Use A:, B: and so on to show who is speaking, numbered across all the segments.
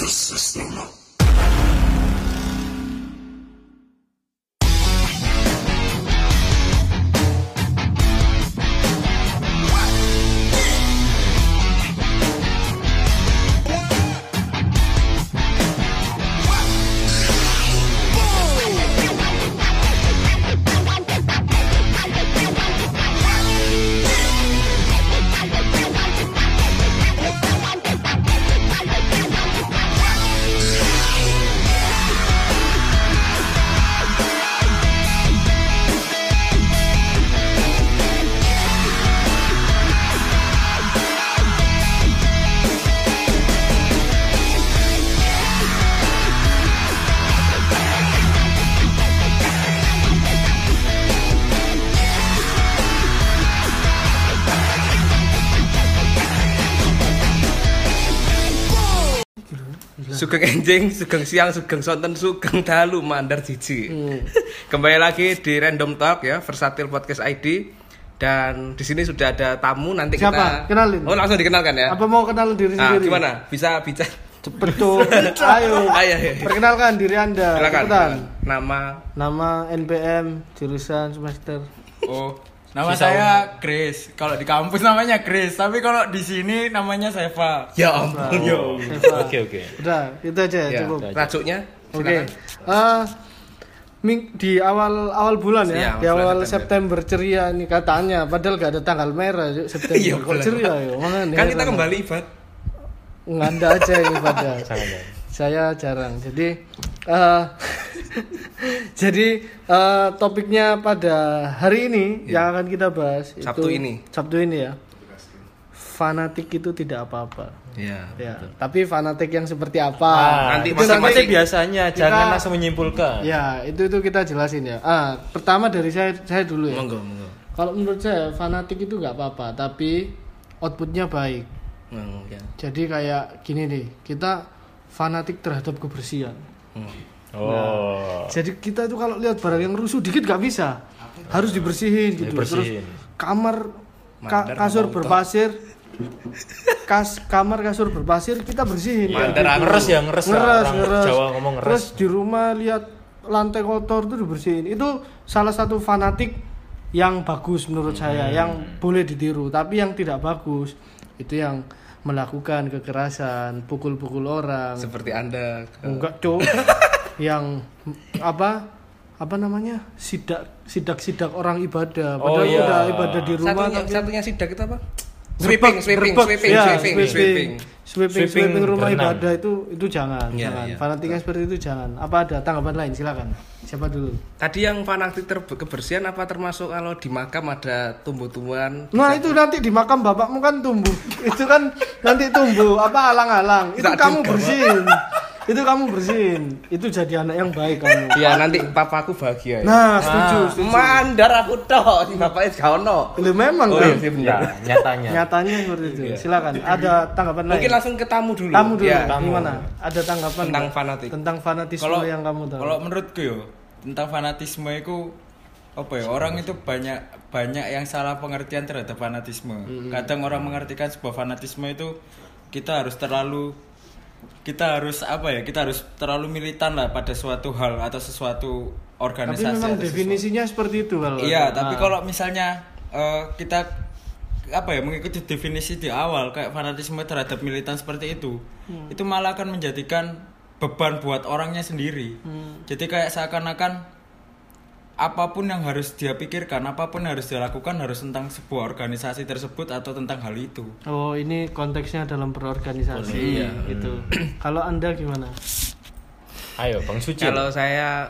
A: the system.
B: Sugeng enjing, sugeng siang, sugeng sonten, sugeng dalu mandar jiji. Kembali lagi di Random Talk ya, Versatil Podcast ID. Dan di sini sudah ada tamu nanti
C: Siapa?
B: kita
C: Kenalin.
B: Oh, langsung dikenalkan ya.
C: Apa mau kenal diri
B: Ah,
C: sendiri?
B: gimana? Bisa bicara?
C: Cepet tuh. Ayo.
B: Ayo, ayo.
C: Perkenalkan diri Anda.
B: Silakan. Nama
C: Nama NPM jurusan semester.
D: Oh, nama saya Chris. Kalau di kampus namanya Chris, tapi kalau di sini namanya Seva.
B: Ya ampun. Yo.
E: Oke oke.
C: Udah, itu aja
B: Ya,
C: cukup.
B: Rajuknya?
C: Oke.
B: silakan.
C: Eh, ming- di awal awal bulan ya,
B: Iya,
C: di awal
B: September.
C: September. ceria nih katanya, padahal gak ada tanggal merah yuk, September.
B: Iya,
C: Kok ceria ya?
B: Kan kita kembali ibad.
C: nganda aja ini pada
E: Sangat baik.
C: Saya jarang jadi eh jadi eh, topiknya pada hari ini yang akan kita bahas
B: Iya. Sabtu
C: itu
B: ini.
C: Sabtu ini ya fanatik itu tidak apa-apa
B: Ya.
C: ya tapi fanatik yang seperti apa
E: Ah,
B: nanti
C: itu.
E: Seperti biasanya,
C: Kita-
E: jangan langsung menyimpulkan.
C: ya itu itu kita jelasin ya ah pertama dari saya saya dulu ya
B: Monggo, monggo.
C: kalau menurut saya fanatik itu nggak apa-apa tapi outputnya baik
B: Hmm, ya.
C: jadi kayak gini nih kita fanatik terhadap kebersihan
B: Hmm.
E: Oh.
C: Jadi kita itu kalau lihat barang yang rusuh dikit gak bisa, harus dibersihin gitu.
E: Dibersihin.
C: Terus kamar ka- kasur berpasir, kas kamar kasur berpasir kita bersihin.
B: Mandar
C: Kayak gitu.
E: ngeres ya, ngeres ya.
C: ngeres, ngeres.
E: Jawa ngomong ngeres.
C: Terus di rumah lihat lantai kotor itu dibersihin. Itu salah satu fanatik yang bagus menurut saya,
E: Hmm.
C: yang boleh ditiru. Tapi yang tidak bagus itu yang melakukan kekerasan, pukul-pukul orang.
B: Seperti Anda.
C: Enggak, Cuk. yang apa? Apa namanya? Sidak sidak-sidak orang ibadah.
E: Oh,
C: Padahal
E: iya.
C: udah ibadah di rumah
B: Satunya,
C: tapi
B: satunya sidak itu apa? Sweeping, sweeping,
C: gerbek.
B: sweeping,
C: Ya,
B: sweeping, sweeping.
C: sweeping, sweeping,
E: Sweeping
C: sweeping rumah
E: berenang.
C: ibadah itu itu jangan,
B: Iya,
C: jangan.
B: iya.
C: Fanatik yang seperti itu jangan. Apa ada tanggapan lain? Silakan. Siapa dulu?
B: Tadi yang fanatik ter- kebersihan apa termasuk kalau di makam ada tumbuh-tumbuhan?
C: Nah itu nanti di makam bapakmu kan tumbuh, itu kan nanti tumbuh apa alang-alang. Itu
B: Tak
C: kamu
B: juga,
C: bersihin, itu kamu bersihin. Itu jadi anak yang baik kamu.
B: Iya nanti papaku bahagia. Ya.
C: Nah setuju, setuju.
B: Mandar aku toh, si bapaknya gak ono.
C: Lu memang
B: Oh
C: kan?
B: iya, benar.
E: Ya, nyatanya.
C: Nyatanya seperti itu. Silakan. Ada tanggapan lain?
B: Mungkin langsung ke tamu dulu.
C: tamu dulu.
B: Ya.
E: tamu.
C: Gimana? Ada tanggapan
B: Tentang fanatik.
C: Tentang fanatisme
D: Kalau
C: yang kamu tahu.
D: Kalau menurutku yo tentang fanatisme itu apa ya orang itu banyak banyak yang salah pengertian terhadap fanatisme. Kadang orang mengartikan sebuah fanatisme itu kita harus terlalu kita harus apa ya kita harus terlalu militan lah pada suatu hal atau sesuatu
C: tapi
D: organisasi
C: memang
D: atau sesuatu.
C: definisinya seperti itu kalau.
D: Iya,
C: Nah,
D: tapi kalau misalnya eh, kita apa ya mengikuti definisi di awal kayak fanatisme terhadap militan seperti itu,
C: Hmm.
D: itu malah akan menjadikan beban buat orangnya sendiri.
C: Hmm.
D: Jadi kayak seakan-akan apa pun yang harus dia pikirkan, apa pun yang harus dia lakukan harus tentang sebuah organisasi tersebut atau tentang hal itu.
C: Oh ini konteksnya dalam berorganisasi.
B: Iya.
C: Itu. Kalau anda gimana?
E: Ayo, Bang Suci.
B: Kalau saya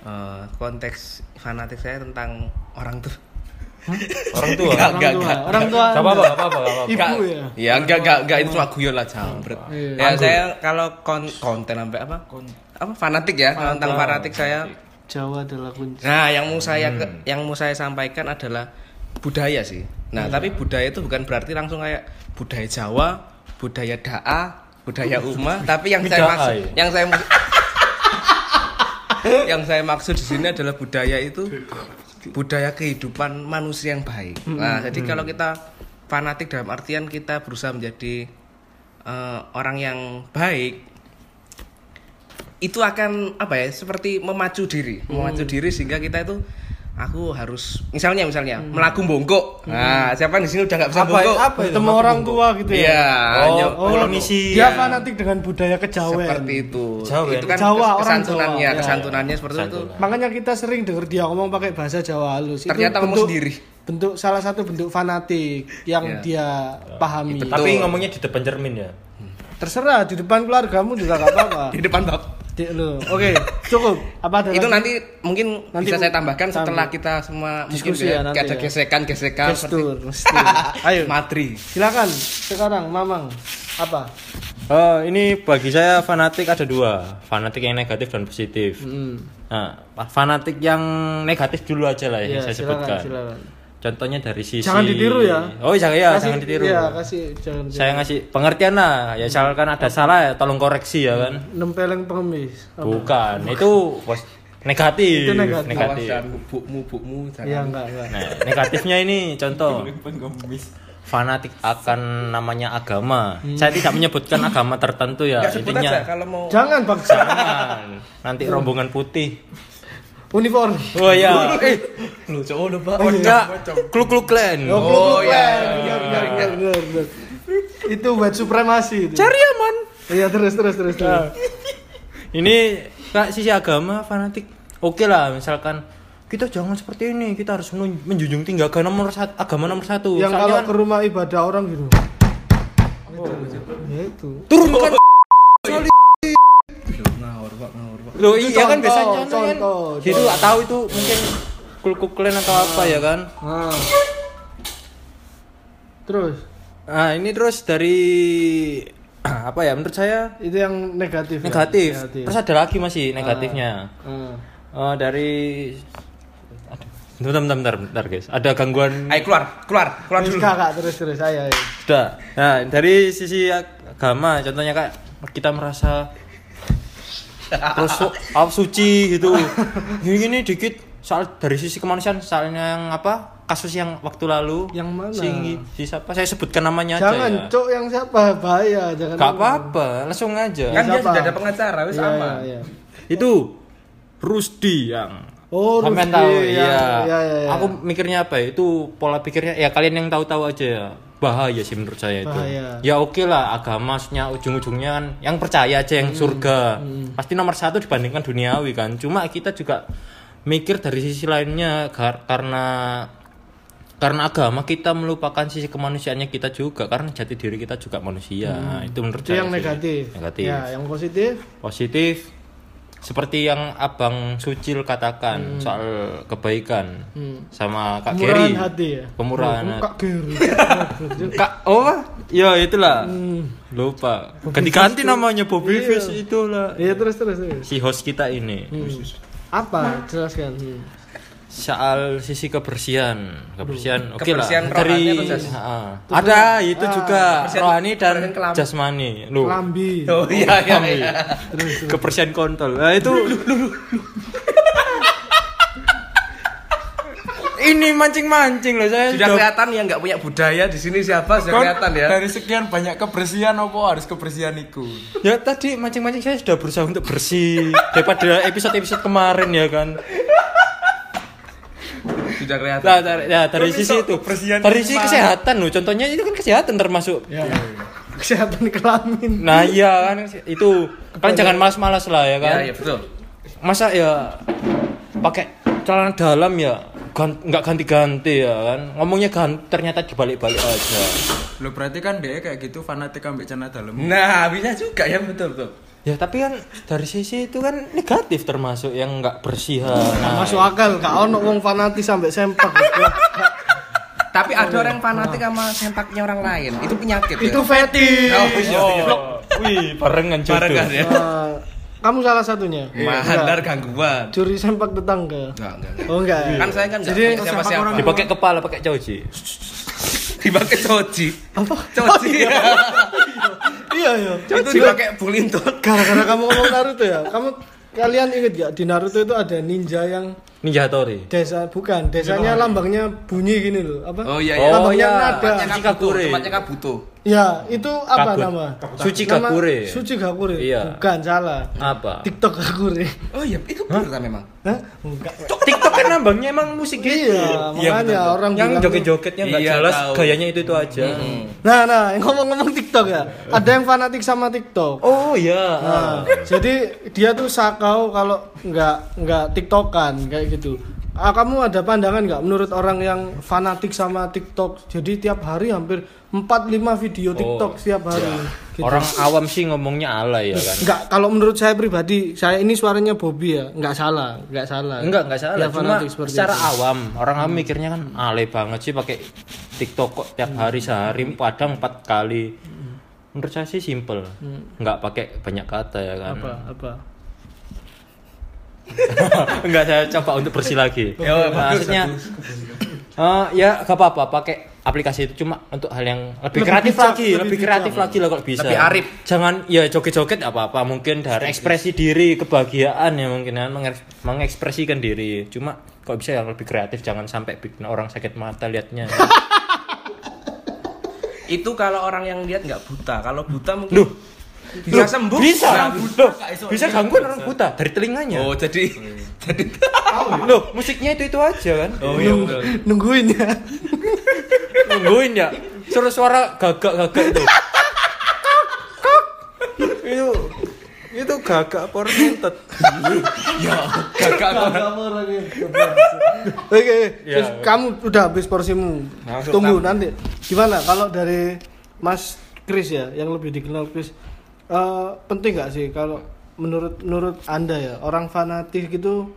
B: eh, konteks fanatik saya tentang orang tuh.
E: orang tua.
B: Enggak,
C: Orang
B: enggak,
C: tua.
B: enggak.
C: Orang tua.
E: Gak gak apa-apa, gak apa-apa.
C: Ibu ya.
B: Ya enggak enggak enggak itu cuma guyon lah jambret.
C: Iya.
B: Ya saya kalau kon- konten sampai apa? Apa fanatik ya? Kalau tentang fanatik saya
C: Jawa adalah kunci.
B: Nah, yang mau saya ke- yang mau saya sampaikan adalah budaya sih. Nah, tapi budaya itu bukan berarti langsung kayak budaya Jawa, budaya Daa, budaya Uma, tapi yang saya maksud
E: ya?
B: yang saya maksud yang saya maksud di sini adalah budaya itu budaya kehidupan manusia yang baik. Nah, jadi kalau kita fanatik dalam artian kita berusaha menjadi eh, orang yang baik, itu akan apa ya seperti memacu diri memacu diri sehingga kita itu aku harus misalnya misalnya melaku bongkok nah siapa di sini udah nggak bisa
E: Apa
B: bongkok
E: apa itu?
C: Ketemu orang tua gitu ya.
B: iya
E: Oh,
B: nyok-
E: oh, misi.
C: Dia
B: Iya.
C: fanatik dengan budaya kejawen.
B: seperti itu
E: Jawa,
B: itu kan
C: Jawa,
B: kes- kesantunannya
C: Jawa.
B: kesantunannya seperti itu
E: Santunan.
C: Makanya kita sering dengar dia ngomong pakai bahasa Jawa halus. Itu
B: Ternyata ngomong sendiri.
C: Bentuk salah satu bentuk fanatik yang
B: Iya.
C: dia pahami.
B: Betul.
E: Tapi ngomongnya di depan cermin ya.
C: Terserah di depan keluargamu juga gak apa-apa.
B: di depan bab
C: Lu. Oke, cukup. Apa ada
B: itu
C: lagi?
B: nanti mungkin
C: Nanti
B: bisa saya tambahkan
C: tambah.
B: setelah kita semua
C: Diskusi
B: mungkin
C: ya nanti
B: ada
C: ya.
B: gesekan gesekan
C: gestur mesti. Ayo.
B: matri
C: Silakan sekarang Mamang. Apa?
E: Oh, ini bagi saya fanatik ada dua, fanatik yang negatif dan positif.
C: Hmm.
E: Nah, fanatik yang negatif dulu aja lah
C: Iya,
E: yang saya
C: silakan,
E: sebutkan.
C: silakan.
E: Contohnya dari sisi
C: Jangan ditiru ya.
E: Oh, jangan ya,
C: Kasih-
E: jangan ditiru.
C: Iya, kasih jangan.
E: Saya ngasih pengertian lah. Ya misalkan ada salah ya tolong koreksi ya kan.
C: nempeleng pengemis. Apa?
E: Bukan, itu pos- negatif.
C: Itu negatif.
B: kawasan bukmu bukmu jangan
C: Iya, enggak, enggak.
E: Nah, negatifnya ini contoh
D: pengemis
E: fanatik akan namanya agama. Saya tidak menyebutkan agama tertentu ya.
B: Aja
E: Intinya
B: kalau mau
C: Jangan bangsa.
E: jangan. Nanti rombongan putih.
C: Uniform.
E: Oh ya. Eh,
B: lu cowok lu pak
E: oh enggak. Kluk-kluk klan.
C: Oh,
B: Oh,
C: klub-klub
B: iya,
C: klan.
B: iya,
C: Benar,
B: iya, iya.
C: Itu white supremasi itu.
E: Cari aman.
C: Iya, terus terus terus. terus.
E: Ini kak sisi agama fanatik. Oke lah, misalkan kita jangan seperti ini, kita harus menjunjung tinggi agama nomor satu. Agama nomor satu.
C: Yang
E: Soalnya
C: kalau
E: kan-
C: ke rumah ibadah orang gitu. Ya itu.
E: turunkan
B: ngawur
E: Loh iya kan
C: contoh,
E: biasanya contoh, kan.
C: contoh,
E: Itu tak tahu itu mungkin kluk klan atau apa ya kan.
C: Nah. Terus
E: Nah, ini terus dari apa ya menurut saya
C: itu yang negatif. ya?
E: negatif. Terus ada lagi masih negatifnya.
C: Ah.
E: Oh, dari Aduh, bentar, bentar, bentar, bentar, guys. Ada gangguan
B: ayo keluar keluar keluar dulu
C: kakak terus terus saya. ya.
E: Sudah. Nah, dari sisi agama, contohnya kak kita merasa terus su- apa, suci gitu. Ini, ini dikit soal dari sisi kemanusiaan soalnya yang apa kasus yang waktu lalu
C: Yang mana?
E: si, si siapa saya sebutkan namanya aja
C: Jangan
E: ya
C: cok yang siapa bahaya jangan.
E: Gak apa-apa langsung aja
B: kan dia sudah ada pengacara wis
C: Iya,
B: sama
C: iya, iya.
E: itu Rusdi yang
C: Oh, Rusdi,
E: tahu
C: ya,
E: iya.
C: iya, iya, iya.
E: Aku mikirnya apa ya? Itu pola pikirnya ya kalian yang tahu-tahu aja ya. Bahaya sih menurut saya itu.
C: Bahaya.
E: Ya oke lah agama maksudnya ujung-ujungnya kan yang percaya aja yang surga. Pasti nomor satu dibandingkan duniawi kan. Cuma kita juga mikir dari sisi lainnya kar- karena karena agama kita melupakan sisi kemanusiaannya kita juga karena jati diri kita juga manusia. Nah, Itu menurut
C: Itu
E: saya
C: yang
E: sih.
C: negatif.
E: Negatif
C: Ya, yang positif
E: positif seperti yang abang Sucil katakan soal kebaikan
C: Hmm.
E: sama Kak Geri
C: hati ya.
E: Kemurahan
C: Oh. Kak Geri.
E: Kak oh ya itulah
C: Hmm.
E: lupa ganti-ganti namanya Bobby
C: Iya.
E: Fish itulah
C: Iya terus terus terus.
E: si host kita ini
C: Hmm. Apa? Jelaskan. Hmm.
E: Soal sisi kebersihan. Kebersihan oke lah.
B: Kebersihan
E: dari Ah. ada itu
C: Ah,
E: juga rohani dan jasmani. Lu
C: Lambi.
B: oh iya iya,
E: Lambi.
B: iya.
E: kebersihan kontol. Nah itu ini mancing-mancing loh saya
B: sudah kelihatan yang nggak punya budaya di sini siapa? Sudah
D: Kon,
B: kelihatan ya.
D: Dari sekian banyak kebersihan apa harus kebersihan iku?
E: Ya tadi mancing-mancing saya sudah berusaha untuk bersih daripada episode-episode kemarin ya kan.
B: Sudah kelihatan
E: Nah, dari, ya, dari sisi itu, dari sisi kesehatan loh. Contohnya itu kan kesehatan termasuk.
C: Ya. Kesehatan kelamin.
E: Nah iya kan itu kan jangan malas-malas lah ya kan.
B: ya ya betul
E: Masa ya pakai celana dalam ya gan- nggak ganti-ganti ya kan. Ngomongnya ganti ternyata dibalik-balik aja.
D: Lo berarti kan dia kayak gitu fanatik ambek celana dalam.
B: nah bisa juga ya betul betul
E: Ya tapi kan dari sisi itu kan negatif termasuk yang nggak bersih. Nah,
C: Masuk akal, gak ono wong fanatis sampai sempak.
B: tapi ada orang fanatik sama sempaknya orang lain itu penyakit ya
C: Itu fetish.
B: oh iya iya
E: Oh, wih, barengan jodoh.
B: Barengan ya
C: Nah, kamu salah satunya.
B: mandar
C: Enggak.
B: gangguan
C: Curi sempak tetangga.
B: enggak enggak, enggak.
C: Oh enggak.
B: kan saya kan
C: Jadi
B: siapa siapa
E: Dipakai kepala, pakai coci.
B: dipakai coci
C: apa?
B: coci
C: Iya iya.
B: itu dipakai bulinton
C: Gara-gara kamu ngomong Naruto ya. Kamu kalian inget gak di Naruto itu ada ninja yang
E: Ninja Hattori.
C: Desa bukan, desanya lambangnya bunyi gini loh, apa?
B: Oh iya
E: Oh,
B: iya.
C: Lambangnya
E: iya.
C: nada.
E: Suci Kakure.
B: tempatnya Kabuto.
C: Ya, itu apa
E: Kabut.
C: nama?
E: Suci
C: Nama-
E: Kakure.
C: Suci Gakure.
E: Iya.
C: Bukan, salah.
E: Apa?
C: TikTok Gakure.
B: Oh iya, itu bener kan memang.
C: Hah? Enggak.
E: TikTok kan nambangnya emang musik gitu.
C: Iya, makanya orang
E: Yang joget-jogetnya nggak
B: Iya,
E: jelas,
B: tahu.
E: gayanya itu itu aja.
C: Nah, nah, ngomong-ngomong TikTok ya. Ada yang fanatik sama TikTok.
E: Oh iya.
C: Nah, jadi dia tuh sakau kalau nggak nggak tiktokan kayak gitu. Ah, kamu ada pandangan nggak menurut orang yang fanatik sama TikTok? Jadi tiap hari hampir 4-5 video TikTok setiap hari. Gitu.
E: Orang awam sih ngomongnya alay ya kan.
C: Nggak, kalau menurut saya pribadi, saya ini suaranya Bobby ya, nggak salah, nggak salah.
E: Enggak, enggak salah.
C: Dia
E: Cuma secara
C: itu.
E: awam, orang awam mikirnya kan alay banget sih pakai TikTok kok tiap hari sehari kadang empat kali. Menurut saya sih simple. Enggak pakai banyak kata ya kan.
C: apa apa.
E: Enggak saya coba untuk bersih lagi.
B: Ya, bagus,
E: Maksudnya eh, ya gak apa-apa pakai aplikasi itu cuma untuk hal yang lebih,
C: Lebih
E: kreatif
C: bijak,
E: lagi,
C: lebih
E: lebih,
C: bijak.
E: kreatif lagi lah kalau bisa.
B: Lebih arif.
E: Jangan ya joget-joget apa-apa, mungkin dari ekspresi diri, kebahagiaan ya mungkin kan mengeks- mengekspresikan diri. Cuma kalau bisa yang lebih kreatif jangan sampai bikin orang sakit mata liatnya.
B: Itu kalau orang yang lihat nggak buta. Kalau buta mungkin
E: Loh,
B: bisa sembuh.
E: bisa.
B: Nah,
E: Loh, bisa gangguan orang buta dari telinganya.
B: Oh, jadi jadi
E: Loh, musiknya itu itu aja kan.
B: Oh iya.
C: Nungguin ya.
E: nungguin ya suara suara gagak gagak itu itu itu gagak pornentet
B: Ya, gagak
C: Oke,
E: Ya.
C: terus kamu udah habis porsimu.
B: Langsung
C: Tunggu
B: tamu.
C: nanti. Gimana kalau dari Mas Chris ya, yang lebih dikenal Chris, eh, penting nggak sih kalau menurut menurut anda ya orang fanatik gitu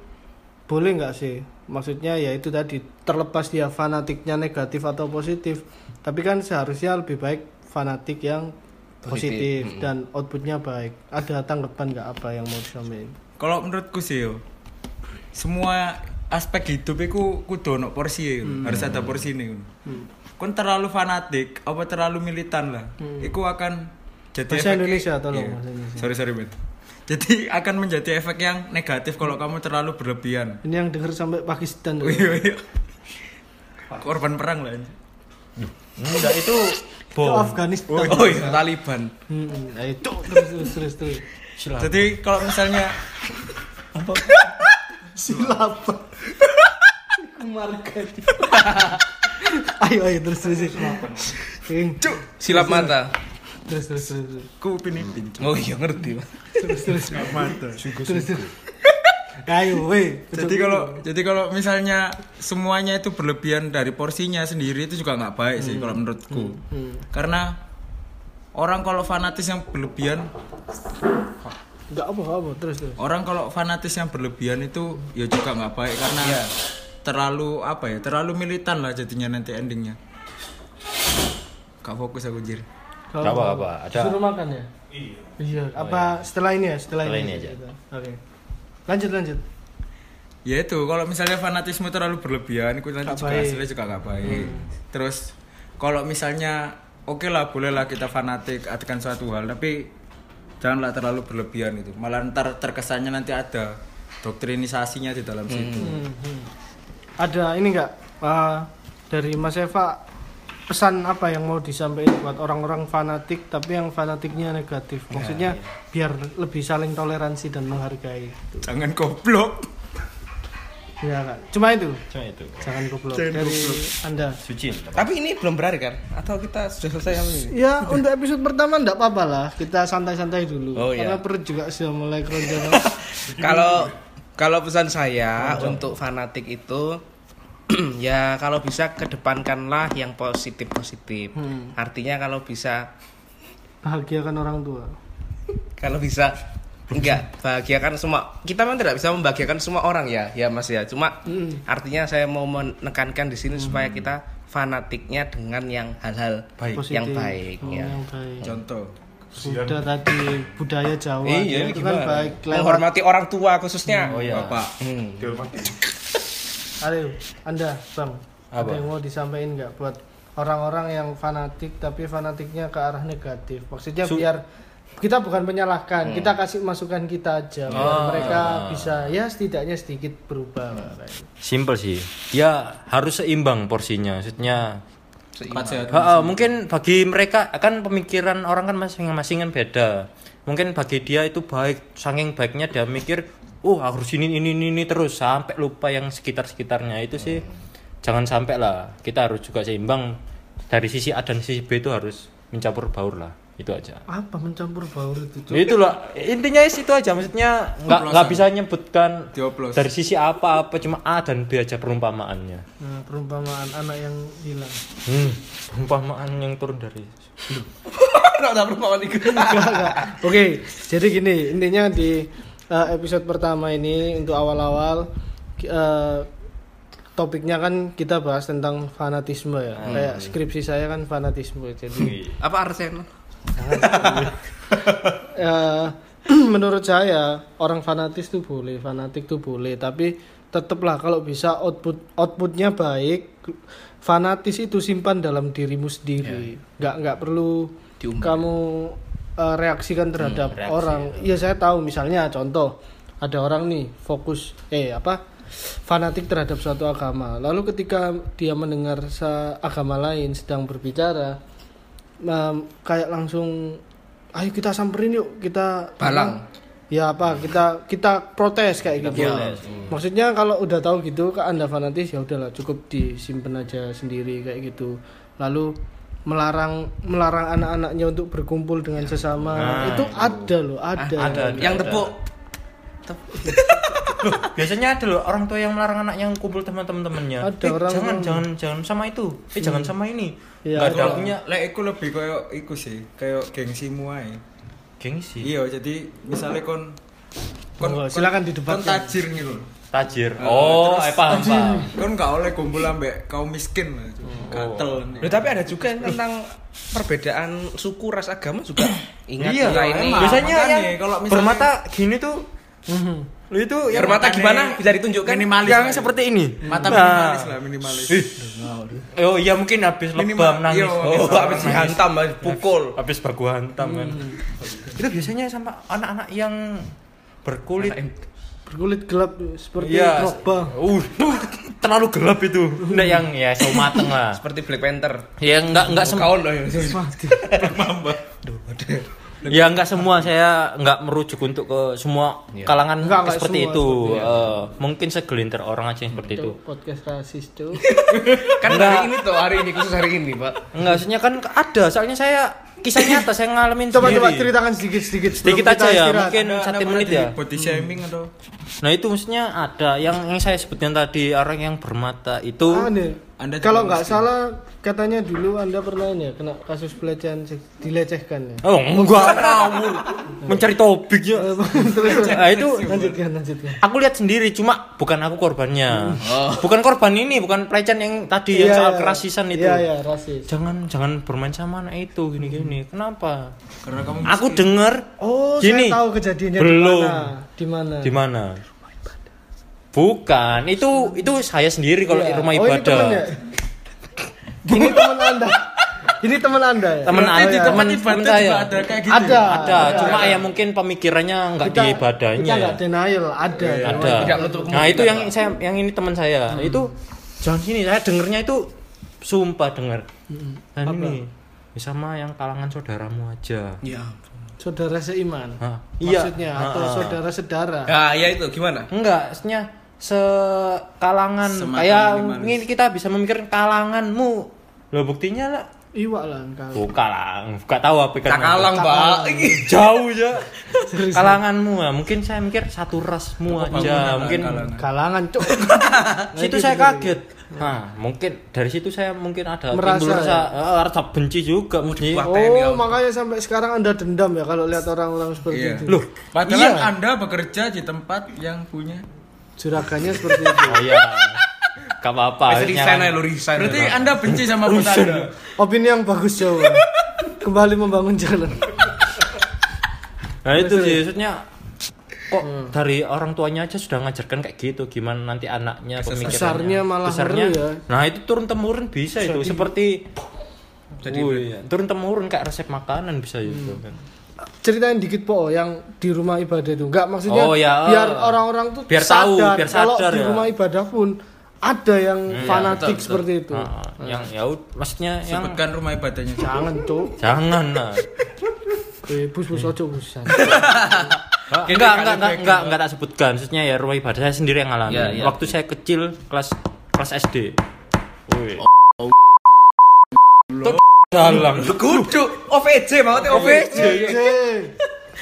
C: boleh nggak sih? Maksudnya ya itu tadi terlepas dia fanatiknya negatif atau positif, tapi kan seharusnya lebih baik fanatik yang
B: Positif.
C: positif, dan outputnya baik. Ada tanggapan nggak apa yang mau disampaikan?
D: Kalau menurutku sih yo, semua aspek hidup itu kudu ono porsi ya, harus ada porsi nih. Kon terlalu fanatik, apa terlalu militan lah, itu akan jadi
C: Bahasa
D: efek-
C: Indonesia, tolong,
D: Iya.
C: Indonesia.
D: Sorry sorry bet. Jadi akan menjadi efek yang negatif kalau kamu terlalu berlebihan.
C: Ini yang denger sampai Pakistan. tuh.
D: Iya iya. Korban perang lah.
E: enggak itu
C: Itu
E: bom
C: Afghanistan.
B: Oh iya, Taliban.
C: Hmm, nah itu terus terus terus terus.
D: Jadi kalau misalnya
C: Silap. Marga. ayo ayo terus terus.
B: Silap mata.
C: Terus terus terus.
D: ku.
B: Oh iya ngerti. Pak.
C: Terus terus. Terus terus. Ayo weh.
D: Jadi kalau jadi kalau misalnya semuanya itu berlebihan dari porsinya sendiri itu juga nggak baik sih kalau menurutku. Karena orang kalau fanatis yang berlebihan,
C: enggak apa apa terus terus.
D: orang kalau fanatis yang berlebihan itu ya juga nggak baik karena terlalu apa ya, terlalu militan lah jadinya nanti endingnya. Gak fokus aku jir.
C: Kalau
E: Apa, apa, ada-
C: Suruh makan ya? Iya. Apa setelah ini ya? Setelah,
E: Setelah
C: ini,
E: ini aja.
C: Oke. Lanjut lanjut.
D: Ya itu kalau misalnya fanatisme terlalu berlebihan itu nanti juga
C: baik.
D: hasilnya juga nggak baik. Terus kalau misalnya oke lah bolehlah kita fanatik akan suatu hal tapi janganlah terlalu berlebihan itu. Malah ntar terkesannya nanti ada doktrinisasinya di dalam situ.
C: Hmm, hmm. Ada ini enggak dari Mas Eva pesan apa yang mau disampaikan buat orang-orang fanatik tapi yang fanatiknya negatif. Maksudnya biar lebih saling toleransi dan menghargai.
D: Jangan goblok.
C: Ya kan. Cuma itu.
E: cuma itu
C: Jangan goblok
D: Jangan
C: dari
D: goblok.
C: Anda.
E: suci
B: Tapi ini belum berakhir kan? Atau kita sudah selesai apa ini?
C: Ya untuk episode pertama enggak apa-apa lah. Kita santai-santai dulu.
B: Oh, iya.
C: Karena perut juga sudah mulai keroncongan.
B: Kalau kalau pesan saya untuk fanatik itu ya kalau bisa kedepankanlah yang positif positif.
C: Hmm.
B: Artinya kalau bisa
C: Bahagiakan orang tua.
B: kalau bisa enggak bahagiakan semua kita memang tidak bisa membahagiakan semua orang ya ya mas ya cuma
C: Hmm.
B: artinya saya mau menekankan di sini supaya kita fanatiknya dengan yang hal-hal
C: Positif.
B: yang baik
C: Oh,
B: ya
C: Yang baik.
D: Contoh.
C: Sudah tadi budaya Jawa
B: iya
C: itu kan
B: gimana
C: baik lewat
B: menghormati orang tua khususnya
E: Oh, iya.
D: Bapak.
B: Hmm.
C: Ayo, Anda, Bang.
E: Apa?
C: Ada yang mau disampaikan nggak buat orang-orang yang fanatik tapi fanatiknya ke arah negatif? Maksudnya
E: Su-
C: biar kita bukan menyalahkan, kita kasih masukan kita aja biar mereka bisa ya setidaknya sedikit berubah. Pak.
E: Simple sih. Ya harus seimbang porsinya. Maksudnya
D: sehat.
E: Ha, mungkin bagi mereka kan pemikiran orang kan masing-masing kan beda. Mungkin bagi dia itu baik, saking baiknya dia mikir, oh harus ini ini ini, ini terus sampai lupa yang sekitar sekitarnya itu sih. Jangan sampai lah. Kita harus juga seimbang dari sisi A dan sisi B itu harus mencampur baur lah. Itu aja.
C: Apa mencampur baur itu? Cuk?
E: Ya itu loh. Intinya is itu aja. Maksudnya nggak nggak bisa nyebutkan
D: Dioplos.
E: dari sisi apa-apa cuma A dan B aja perumpamaannya.
C: Nah, perumpamaan anak yang hilang.
E: Hmm, perumpamaan yang turun dari
B: perumpamaan.
C: Enggak, enggak. Oke, jadi gini, intinya di uh, episode pertama ini untuk awal-awal uh, topiknya kan kita bahas tentang fanatisme ya. Kayak skripsi saya kan fanatisme. Jadi
B: Apa Arsenal?
C: eh, menurut saya orang fanatis tuh boleh, fanatik tuh boleh, tapi tetaplah kalau bisa output outputnya baik, fanatis itu simpan dalam dirimu sendiri, nggak nggak perlu kamu eh, reaksikan terhadap
E: reaksi,
C: orang. Iya saya tahu misalnya contoh ada orang nih fokus eh apa fanatik terhadap suatu agama, lalu ketika dia mendengar agama lain sedang berbicara, em, kayak langsung ayo kita samperin yuk kita
B: Balang.
C: ya apa kita kita protes kayak gitu. maksudnya kalau udah tahu gitu ke anda fanatis ya udahlah cukup disimpan aja sendiri kayak gitu. Lalu melarang melarang anak-anaknya untuk berkumpul dengan sesama
E: Nah,
C: itu ada loh ada,
E: ada, ada.
B: Yang tepuk.
E: Loh, biasanya ada loh orang tua yang melarang anaknya kumpul sama teman-temannya.
C: Ada
E: Eh,
C: orang-
E: jangan jangan jangan sama itu. Eh jangan sama ini.
C: Iya,
E: Nggak ada punya
D: Lek iku lebih koyo iku sih, kayak gengsimu ae.
E: gengsi.
D: Iya, jadi misalnya kon
C: Monggo, silakan didebatkan.
D: Kon tajir nih.
E: Tajir. Oh, eh paham paham.
D: Kon gak oleh kumpul ambek kaum miskin lah. Gatel.
B: Loh, tapi ada juga yang tentang perbedaan suku, ras, agama juga. Ingat
E: Iya,
B: ini.
D: emang.
E: Biasanya yang
D: kalau misalnya-
E: bermata gini tuh
C: Mhm.
E: lu itu yang
B: Bermata
D: makanya
B: gimana? Bisa ditunjukkan?
D: minimalis
E: yang seperti ini.
D: Mata
E: Nah.
D: minimalis lah, minimalis.
E: Oh iya mungkin habis lebam nangis.
D: iya,
B: Oh, habis dihantam, habis pukul.
E: habis baku hantam kan. Itu biasanya sama anak-anak yang berkulit
C: berkulit gelap seperti
E: Iya.
C: Drogba
E: Uh, terlalu gelap itu. Enggak yang ya sawo mateng lah.
B: Seperti Black Panther.
E: Ya enggak enggak semua.
B: Kaun loh ya.
E: Ya enggak semua saya enggak merujuk untuk ke semua kalangan
C: Enggak, enggak
E: seperti
C: semua,
E: itu. Eh, mungkin segelintir orang aja yang seperti itu.
C: Tuh, podcast rasis tuh
B: Kan hari ini tuh, hari ini khusus hari ini, Pak.
E: Enggak, maksudnya kan ada. Soalnya saya kisah nyata saya ngalamin
C: coba
E: sendiri.
C: coba ceritakan sedikit sedikit
E: Sedikit aja ya, mungkin satu menit ya.
D: Body shaming atau
E: Nah itu maksudnya ada yang yang saya sebutkan tadi orang yang bermata itu
C: Ah.
D: Anda
C: kalau nggak salah katanya dulu anda pernah ini ya kena kasus pelecehan dilecehkan ya
E: oh enggak ngawur mencari topik ya. Nah, itu
C: lanjutkan lanjutkan
E: aku lihat sendiri cuma bukan aku korbannya. Bukan korban ini, bukan pelecehan yang tadi yang
C: Iya,
E: soal
C: iya.
E: kerasisan itu.
C: iya iya rasis
E: Jangan jangan bermain sama anak itu gini-gini. Kenapa?
D: karena kamu
E: Aku dengar
C: oh
E: Gini,
C: saya tahu kejadiannya
E: belum.
C: di mana
E: di mana? Bukan, itu itu saya sendiri kalau di rumah
C: oh,
E: ibadah.
C: ya? ini teman anda ini teman anda ya
E: Temen
C: Oh,
E: anda,
C: iya.
E: temen
D: ibadah
E: temen
D: juga
E: saya.
D: ada kayak gitu.
C: ada
E: Ada, cuma ya mungkin pemikirannya nggak di
C: kita
E: ibadahnya.
C: nggak denial ada
E: ada.
B: Tidak menutup
E: Nah, itu yang saya yang ini teman saya. Itu jangan sini, saya dengernya itu sumpah denger. Dan ini sama yang kalangan saudaramu aja.
B: Ya.
C: saudara seiman
E: Hah, iya.
C: maksudnya
E: Ha,
C: atau
E: ha.
C: saudara sedara
B: Ya, ya itu gimana?
E: Enggak, maksudnya sekalangan
D: Semacam
E: kayak ini kita bisa memikirkan kalanganmu. Loh buktinya lah.
C: iwa lah engkau
E: Buka lah, enggak tahu apa ikan
B: Cakalang,
E: apa.
B: Pak.
E: Jauh ya. Kalanganmu ya, mungkin saya mikir satu rasmu aja,
D: bangunan
E: mungkin
D: kalangan.
C: kalangan cuk
E: situ saya kaget. Nah, mungkin dari situ saya mungkin ada
C: Merasa
E: timbul rasa
C: ya?
E: eh, rasa benci juga mungkin.
C: Oh,
B: kamu.
C: makanya sampai sekarang Anda dendam ya kalau lihat orang-orang seperti
D: Iya.
C: itu.
E: Loh,
D: Padahal
E: iya.
D: Anda bekerja di tempat yang punya
C: Juragannya seperti itu.
E: Oh iya. Gak apa-apa.
B: Masih resign aja lu resign.
D: Berarti
B: Pak.
D: Anda benci sama bos Anda.
C: Opini yang bagus jauh. Kembali membangun jalan.
E: Nah itu sih maksudnya kok dari orang tuanya aja sudah ngajarkan kayak gitu? Gimana nanti anaknya pemikirannya?
C: Besarnya malah
E: besarnya
C: ya.
E: nah itu turun temurun bisa itu. Seperti
B: Jadi-
E: Wih, turun temurun kayak resep makanan bisa itu kan.
C: Ceritain dikit po yang di rumah ibadah itu. Enggak maksudnya
E: Oh, ya.
C: biar orang-orang tuh
E: Biar tahu, biar
C: kalau
E: sadar
C: di
E: ya.
C: rumah ibadah pun ada yang
E: Iya,
C: fanatik
B: betul, betul.
C: seperti itu.
E: Ah, yang ya ud- maksudnya yang
D: Sebutkan rumah ibadahnya.
C: jangan tuh
E: jangan lah
C: eh bus bus ojo busan
E: Ah, enggak, enggak, enggak, enggak, enggak tak sebutkan. Maksudnya ya rumah ibadah saya sendiri yang ngalamin.
B: Ya, ya.
E: Waktu saya kecil kelas kelas SD. Tuh dalang.
B: Kudu OVJ maksudnya OVJ.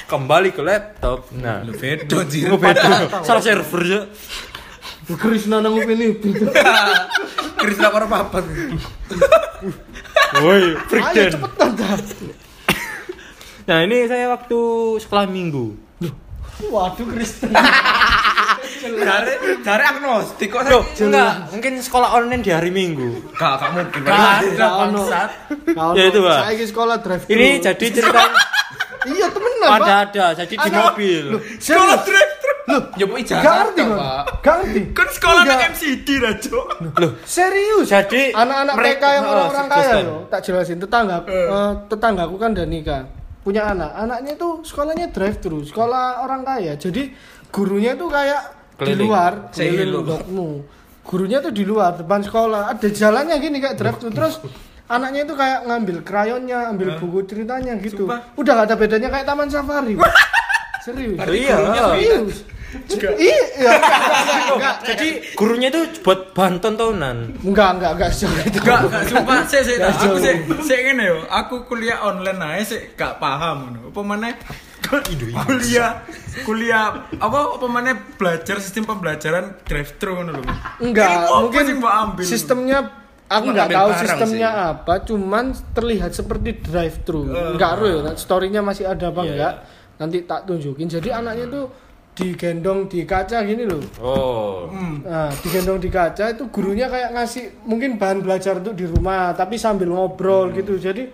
E: Kembali ke laptop. Nah,
B: Lu bedo jir.
E: Oh, beda. Salah server ya.
C: Krishna nang ini pintu
B: Krisna karo papat.
E: Woi,
C: ayo
E: Frikden.
C: cepetan dah
E: Nah, ini saya waktu sekolah minggu.
C: Waduh Krishna
B: Jare jare agnostik kok.
E: Loh, enggak, mungkin sekolah online di hari Minggu.
B: Gak gak mungkin.
C: ada bangsat
E: Ya, itu, Pak.
C: saya sekolah drive
E: Ini jadi cerita
C: iya temenan pak
E: ada ada, jadi di mobil.
C: Sekolah drive
B: Loh, nyebut ijazah.
C: Gak ngerti
B: Pak.
C: kan? Gak ngerti.
D: Kan sekolah nang MCD rajo.
E: Loh,
C: Serius.
E: Jadi,
C: anak-anak
E: mereka-
C: TK yang orang-orang kaya loh, tak jelasin tetangga eh, tetanggaku kan udah nikah. Punya anak. Anaknya tuh sekolahnya drive thru, sekolah orang kaya. Jadi gurunya tuh kayak di
E: Keliling.
C: luar,
B: Say
C: keliling. Gurunya tuh di luar depan sekolah. Ada jalannya gini kayak drive thru terus anaknya itu kayak ngambil krayonnya, ambil buku ceritanya gitu. Udah gak ada bedanya kayak taman safari. Serius.
E: Iya.
C: Serius. Iya, enggak, enggak, enggak.
E: Jadi gurunya itu buat bahan tontonan.
C: Enggak, enggak, enggak sejauh itu.
D: Enggak, enggak sumpah sik
C: Gak
D: aku sik sik ngene yo. Aku kuliah online ae sik gak paham ngono. Apa maneh kuliah kuliah apa apa maneh belajar sistem pembelajaran drive thru ngono lho.
C: Enggak, mungkin
D: sih
C: sistemnya aku nggak tahu
B: barang
C: sistemnya
B: sih.
C: apa, cuman terlihat seperti drive thru.
D: Eh.
C: Enggak ru ya, storynya masih ada apa
E: Iya,
C: enggak? Nanti tak tunjukin. Jadi anaknya tuh digendong di kaca gini loh.
E: Oh.
C: Nah, digendong di kaca itu gurunya kayak ngasih mungkin bahan belajar untuk di rumah, tapi sambil ngobrol
D: Hmm.
C: gitu. Jadi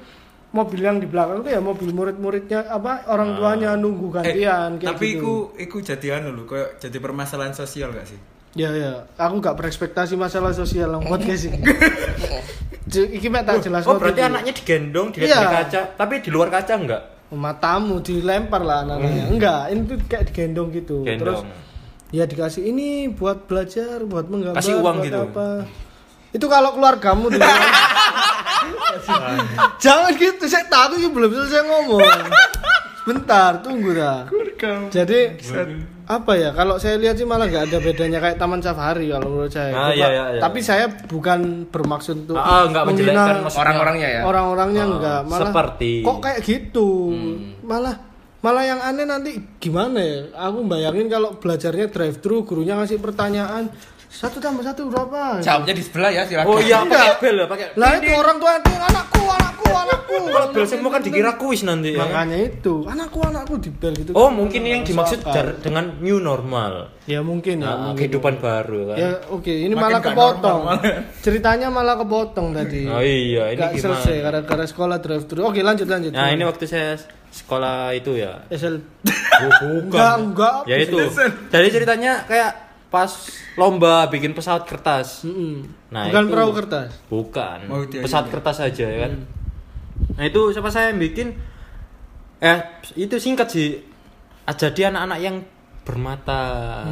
C: mobil yang di belakang itu ya mobil murid-muridnya apa orang tuanya nunggu
D: Eh,
C: gantian kayak
D: tapi
C: gitu.
D: iku iku jadi anu lho, koyo jadi permasalahan sosial gak sih?
C: Ya ya, aku gak berekspektasi masalah sosial lang podcast. J- Iki mek tak jelas
E: Oh, berarti anaknya digendong dilihat
C: Iya.
E: di kaca, tapi di luar kaca enggak?
C: Matamu dilempar lah anaknya. Enggak, ini tuh kayak digendong gitu. Terus
E: Gendong.
C: ya dikasih ini buat belajar, buat menggambar,
E: Kasih uang
C: buat
E: gitu.
C: apa. Itu kalau keluargamu dulu. Jangan gitu, saya tahu belum selesai ngomong. Bentar, tunggu dah. Jadi apa ya? Kalau saya lihat sih malah nggak ada bedanya kayak Taman Safari kalau menurut saya.
E: Ah, iya, iya, iya.
C: Tapi saya bukan bermaksud untuk
E: Ah, nggak
C: menghina
E: menjelekkan maksudnya.
B: Orang-orangnya ya.
C: orang-orangnya
E: Ah,
C: enggak malah
E: seperti.
C: kok kayak gitu
E: Hmm.
C: malah malah yang aneh nanti gimana ya aku bayangin kalau belajarnya drive thru gurunya ngasih pertanyaan satu tambah satu berapa
B: Jawabnya di sebelah ya silakan.
E: Oh iya,
C: Enggak.
E: pakai bel ya, pakai.
C: lah itu orang tua nanti anakku anakku anakku
E: Kalau bel semua kan dikira kuis nanti ya.
C: makanya itu anakku anakku di bel gitu
E: Oh, mungkin yang dimaksud dengan new normal.
C: ya mungkin ya
E: Nah,
C: mungkin.
E: kehidupan baru kan.
C: ya oke ini
D: Makin
C: malah kepotong
D: normal.
C: ceritanya malah kepotong tadi
E: Oh iya, ini
C: Gak
E: gimana?
C: selesai gara-gara sekolah drive thru oke lanjut lanjut
E: Nah, ini waktu saya sekolah itu ya.
C: SL
E: Oh,
C: enggak enggak
E: Ya itu. Jadi ceritanya kayak pas lomba bikin pesawat kertas.
C: Mm-mm.
E: Nah,
C: bukan
E: itu-
C: perahu kertas
E: Bukan.
D: Oh, iya,
E: pesawat
D: iya.
E: kertas aja ya kan. Nah, itu siapa saya yang bikin eh itu singkat sih. Jadi anak-anak yang bermata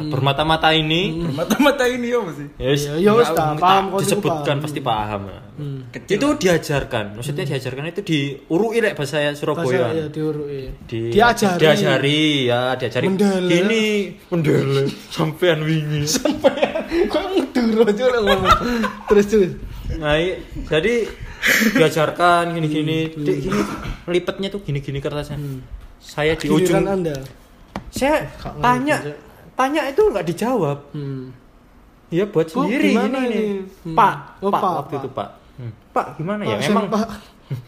E: bermata-mata ini
D: Bermata-mata ini apa sih?
E: ya wis,
C: Ya, ya wis, tak
E: nggak
C: paham, kau
E: disebutkan
C: paham.
E: pasti paham. ya.
D: Kecil.
E: Itu diajarkan, maksudnya diajarkan itu diurui lek bahasa Surabaya.
C: Bahasa ya diurui.
E: di
C: Diajari.
E: diajari ya diajari
C: Mendele.
E: gini mendele sampean wingi
C: Kok ngedur aja lah ngomong. Terus terus.
E: nah jadi diajarkan gini gini Dek, gini lipetnya tuh gini gini kertasnya saya di ujung
C: Anda.
E: Saya
C: Kak,
E: tanya
C: ngerti,
E: tanya itu nggak dijawab
C: Hmm.
E: ya buat
C: Bu,
E: sendiri
C: gimana
E: gini,
C: ini?
E: nih.
C: Hmm.
E: pak
C: Oh,
E: pak
C: Pak,
E: waktu
C: Pak.
E: itu pak Hmm. pak gimana ya
C: Pak,
E: emang
C: Pak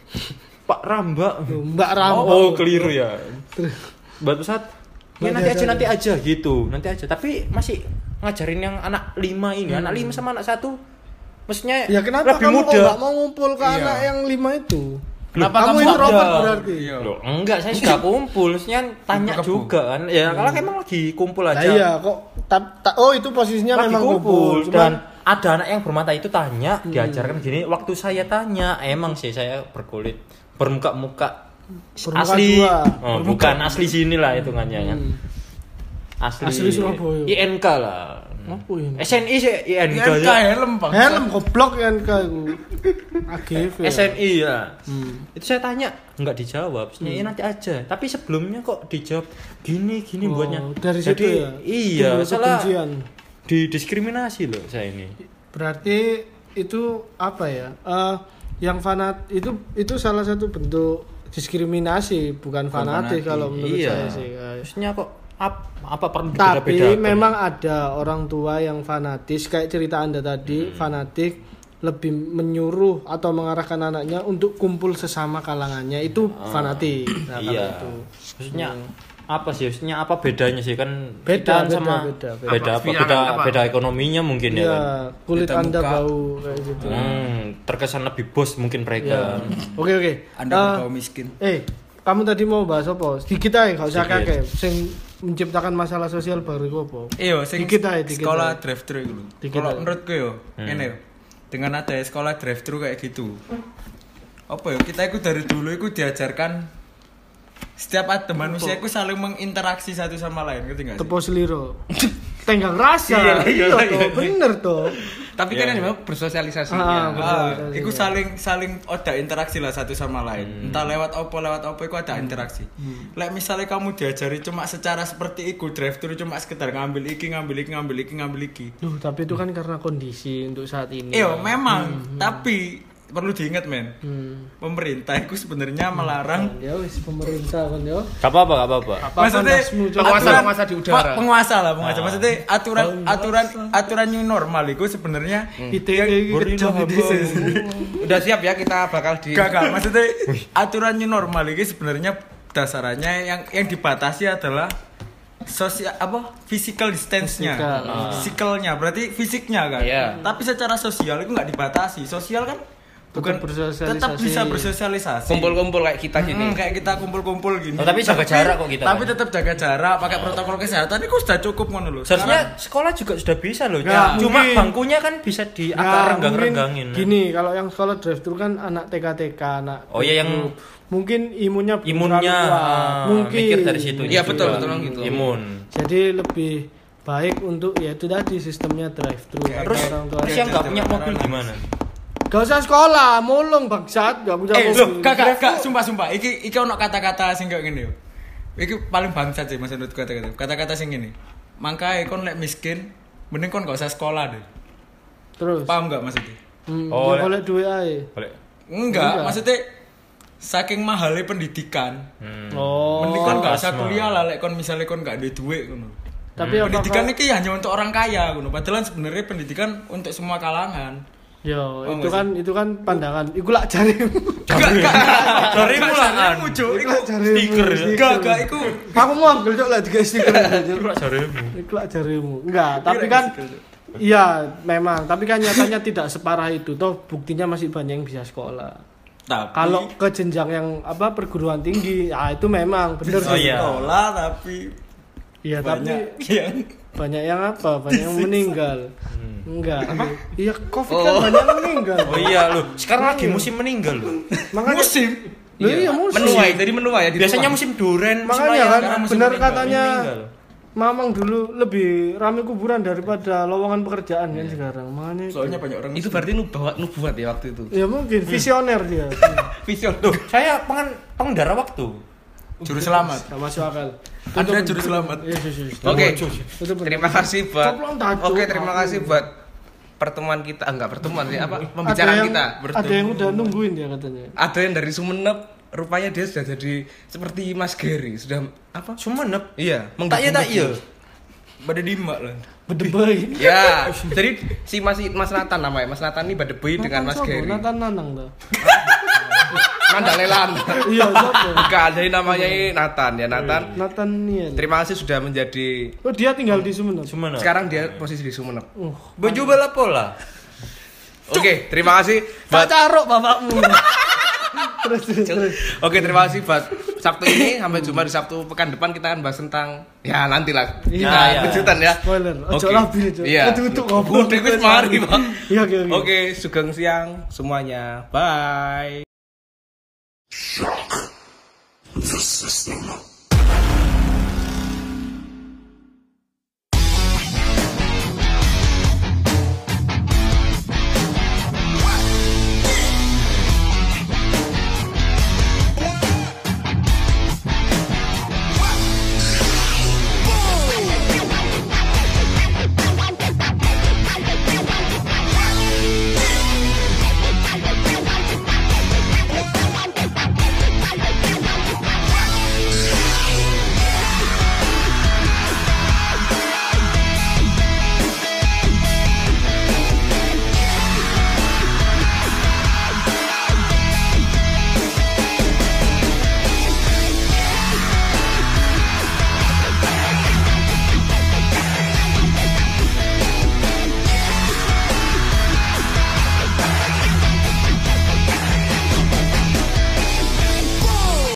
E: pak ramba
C: Mbak Ram.
E: oh keliru ya buat pesawat ya nanti aja nanti aja gitu nanti aja tapi masih ngajarin yang anak lima ini anak lima sama anak satu maksudnya
C: Ya kenapa
E: lebih
C: kamu kok
E: muda
C: nggak mau ngumpul ke
D: Iya.
C: anak yang lima itu?
D: Kenapa
C: kamu
D: kamu
C: introvert berarti?
D: Iya.
E: Loh, enggak saya sudah kumpul tanya juga kan. Ya kalau emang lagi kumpul
C: Nah,
E: aja
C: iya kok ta- ta- oh itu posisinya
E: lagi
C: memang
E: kumpul
C: kumpul.
E: dan
C: Cuman
E: ada anak yang bermata itu tanya diajarkan gini waktu saya tanya emang sih saya berkulit bermuka-muka
C: Bermuka
E: asli.
C: dua.
E: oh, bukan asli sini lah hitungannya kan asli
C: Asli Surabaya.
E: INK lah
C: Apa ini?
E: SNI sih INK
D: INK helm bang
C: Helm goblok ya kan iku. AGV. ya.
E: SNI ya
C: Hmm.
E: itu saya tanya nggak dijawab Maksudnya, "Ya, nanti aja tapi sebelumnya kok dijawab gini gini
C: Oh,
E: buatnya
C: dari situ
E: Jadi,
C: ya.
E: iya salah
C: kebencian.
E: didiskriminasi loh saya ini
C: Berarti itu apa ya? Eh, yang fanat itu itu salah satu bentuk diskriminasi, bukan fanatik
D: fanatik.
C: kalau menurut
E: iya
C: saya sih.
E: maksudnya kok ap- apa perlu
C: Tapi memang ada orang tua yang fanatis kayak cerita Anda tadi, fanatik lebih menyuruh atau mengarahkan anaknya untuk kumpul sesama kalangannya itu fanatik. Nah,
E: iya
C: itu.
E: maksudnya apa sih maksudnya apa bedanya sih kan
C: Beda,
E: kita
C: beda,
E: sama
C: beda, beda.
E: beda apa
B: Apa?
E: beda
B: Apa?
E: beda ekonominya mungkin ya
C: Iya,
E: kan
C: kulit
D: Beda
C: Anda
D: muka.
C: bau kayak gitu.
E: hmm, terkesan lebih bos mungkin
C: Iya.
E: mereka
C: Oke oke.
D: anda berbau miskin
C: Eh, kamu tadi mau bahas apa? Sedikit aja, gak usah
E: Sedikit.
C: kakek. Sing menciptakan masalah sosial baru itu apa?
D: Iya, sing
C: Dikit aja, dikit
D: sekolah
C: aja.
D: drive thru itu. lho. Kalau
C: aja.
D: menurutku yo, ini yo. Dengan ada sekolah drive thru kayak gitu. Apa ya? Kita itu dari dulu itu diajarkan setiap ada manusia itu saling menginteraksi satu sama lain, ngerti nggak sih?
C: Tepo seliro. Tenggang rasa.
B: Iya,
C: Iya,
B: iya,
C: toh, bener toh.
B: Tapi kan ini memang bersosialisasi.
C: Ah,
B: ya.
D: Ah, itu saling saling ada interaksi lah satu sama lain. Entah lewat apa lewat apa itu ada interaksi. Lek misalnya kamu diajari cuma secara seperti itu drive thru cuma sekedar ngambil iki ngambil iki ngambil iki ngambil iki.
C: Duh, tapi itu kan karena kondisi untuk saat ini.
D: Iya, memang. Tapi perlu diingat men,
C: Hmm.
D: pemerintah itu sebenarnya melarang
C: Ya wis pemerintah kan yo.
E: gak apa-apa gak apa-apa.
C: Apa
D: maksudnya
B: penguasa- penguasa di udara.
D: Penguasa lah penguasa. Maksudnya aturan aturan aturan new normal itu sebenarnya
C: kejam
D: Gorila
C: iki.
B: Udah siap ya kita bakal di
D: gak gak. Maksudnya aturan new normal ini sebenarnya dasarannya yang yang dibatasi adalah sosial apa? Physical distance-nya.
C: Physical.
D: physical-nya. Berarti fisiknya kan?
B: Iya.
D: tapi secara sosial itu nggak dibatasi. Sosial kan bukan
C: bersosialisasi.
D: tetap bisa bersosialisasi
B: kumpul-kumpul kayak kita
D: Hmm,
B: gini.
D: kayak kita kumpul-kumpul gini.
E: Oh, tapi jaga jarak kok kita,
D: Tapi
E: kan?
D: tetap jaga jarak, pakai protokol kesehatan itu sudah cukup ngono lho.
E: seharusnya sekolah juga sudah bisa loh
C: Nggak,
E: cuma
C: mungkin.
E: bangkunya kan bisa di akar renggang-renggangin
C: Gini, kalau yang sekolah drive thru kan anak TK-TK, anak
E: Oh, iya, yang-
C: mungkin imunnya
E: imunnya ah,
C: mungkin
E: mikir dari situ
B: Iya,
E: juga.
B: betul, betul, gitu.
E: imun
C: Jadi lebih baik untuk ya itu tadi sistemnya drive thru
D: Ya,
E: terus
C: orang tua.
E: terus yang nggak punya mobil gimana
C: Gak usah sekolah, mulung bangsat, gak punya
D: Eh,
C: mobil.
D: loh, gak gak gak sumpah sumpah. Iki iki ono kata-kata sing kayak gini yo. Iki paling bangsat sih Mas menurut kata-kata. Kata-kata sing gini. Mangkae kon lek miskin, mending kon gak usah sekolah deh.
C: Terus.
D: Paham gak maksudnya?
C: Hmm,
E: Oh,
C: ya
E: lek-
C: boleh duit aja.
E: boleh
D: Enggak,
C: Enggak.
D: maksudnya saking mahalnya pendidikan.
E: Hmm.
C: Oh.
D: mending kon gak usah kuliah lah lek kon misalnya kon gak ada duit ngono.
C: Tapi apakah-
D: Pendidikan ini hanya untuk orang kaya ngono. Padahal sebenarnya pendidikan untuk semua kalangan.
C: Yo,
D: Oh,
C: itu kan itu kan pandangan. Iku lak jarimu.
E: Dari
D: gak
E: mulaan.
D: jarimu, Cuk. Iku
C: lak jarimu.
E: stiker ya?
D: Gak gak iku
C: Aku mau ambil cok lah juga stiker.
E: Itu lah jaremu.
C: Iku lak jarimu. Enggak, tapi
D: Iya,
C: kan. Iya, memang. Tapi kan nyatanya tidak separah itu. Toh buktinya masih banyak yang bisa sekolah.
D: Tapi
C: Kalau ke jenjang yang apa perguruan tinggi, ya itu memang benar
E: Oh, iya.
D: sekolah tapi
C: Iya, tapi
D: banyak yang
C: banyak yang apa? Banyak yang meninggal. Enggak. Iya, Covid kan
B: Oh.
C: banyak yang meninggal.
E: Oh iya loh, sekarang lagi musim meninggal loh.
C: Makanya
D: musim
C: Loh, iya, musim.
B: Menuai, jadi menuai ya di
E: Biasanya
B: rumah.
E: musim duren, musim
C: Makanya kan benar
E: meninggal.
C: katanya
E: Meninggal.
C: Mamang dulu lebih ramai kuburan daripada lowongan pekerjaan kan sekarang. Makanya
D: soalnya banyak orang
B: Itu berarti nubuat nubuat ya waktu itu.
C: ya mungkin visioner dia.
B: Vision
E: Tuh, saya pengen pengendara waktu.
D: Juru selamat
C: Gak masuk akal.
D: Anda juru selamat
C: Yes, yes, yes.
B: Oke. Terima kasih buat. Oke, terima kasih buat pertemuan kita. Ah, enggak pertemuan sih, apa?
C: Ada
B: Pembicaraan
C: yang,
B: kita.
C: ada yang udah nungguin dia katanya.
B: Ada yang dari Sumeneb, rupanya dia sudah jadi seperti Mas Gary, sudah apa?
E: Sumenep.
B: Iya,
E: Tak iya tak iya.
D: pada dimak lah
C: Bedebay.
B: Ya, jadi si Mas Mas Nathan namanya. Mas Nathan ini badebui dengan Mas Gary.
C: Nathan Nanang tuh.
B: Mandalelan.
C: Iya, siapa?
B: Bukan, jadi namanya ini Nathan ya, Nathan.
C: Nathan Niel.
B: Terima kasih sudah menjadi
C: Oh, dia tinggal di Sumeneb.
E: Sumenep.
B: sekarang dia posisi di Sumenep.
C: Oh,
E: Baju bola.
B: Oke, terima kasih
C: tak caruk bapakmu. terus terus. terus.
B: Oke, terima kasih buat Sabtu ini sampai jumpa di Sabtu pekan depan kita akan bahas tentang ya nantilah.
C: Iya,
B: Nah,
E: iya.
B: kejutan ya.
C: Spoiler. Ojo
B: Oke.
C: labil.
B: Iya.
C: Ketutup ngobrol.
B: Udah mari, Pak.
C: Iya, oke oke.
B: Oke, sugeng siang semuanya. Bye.
A: Shock the system.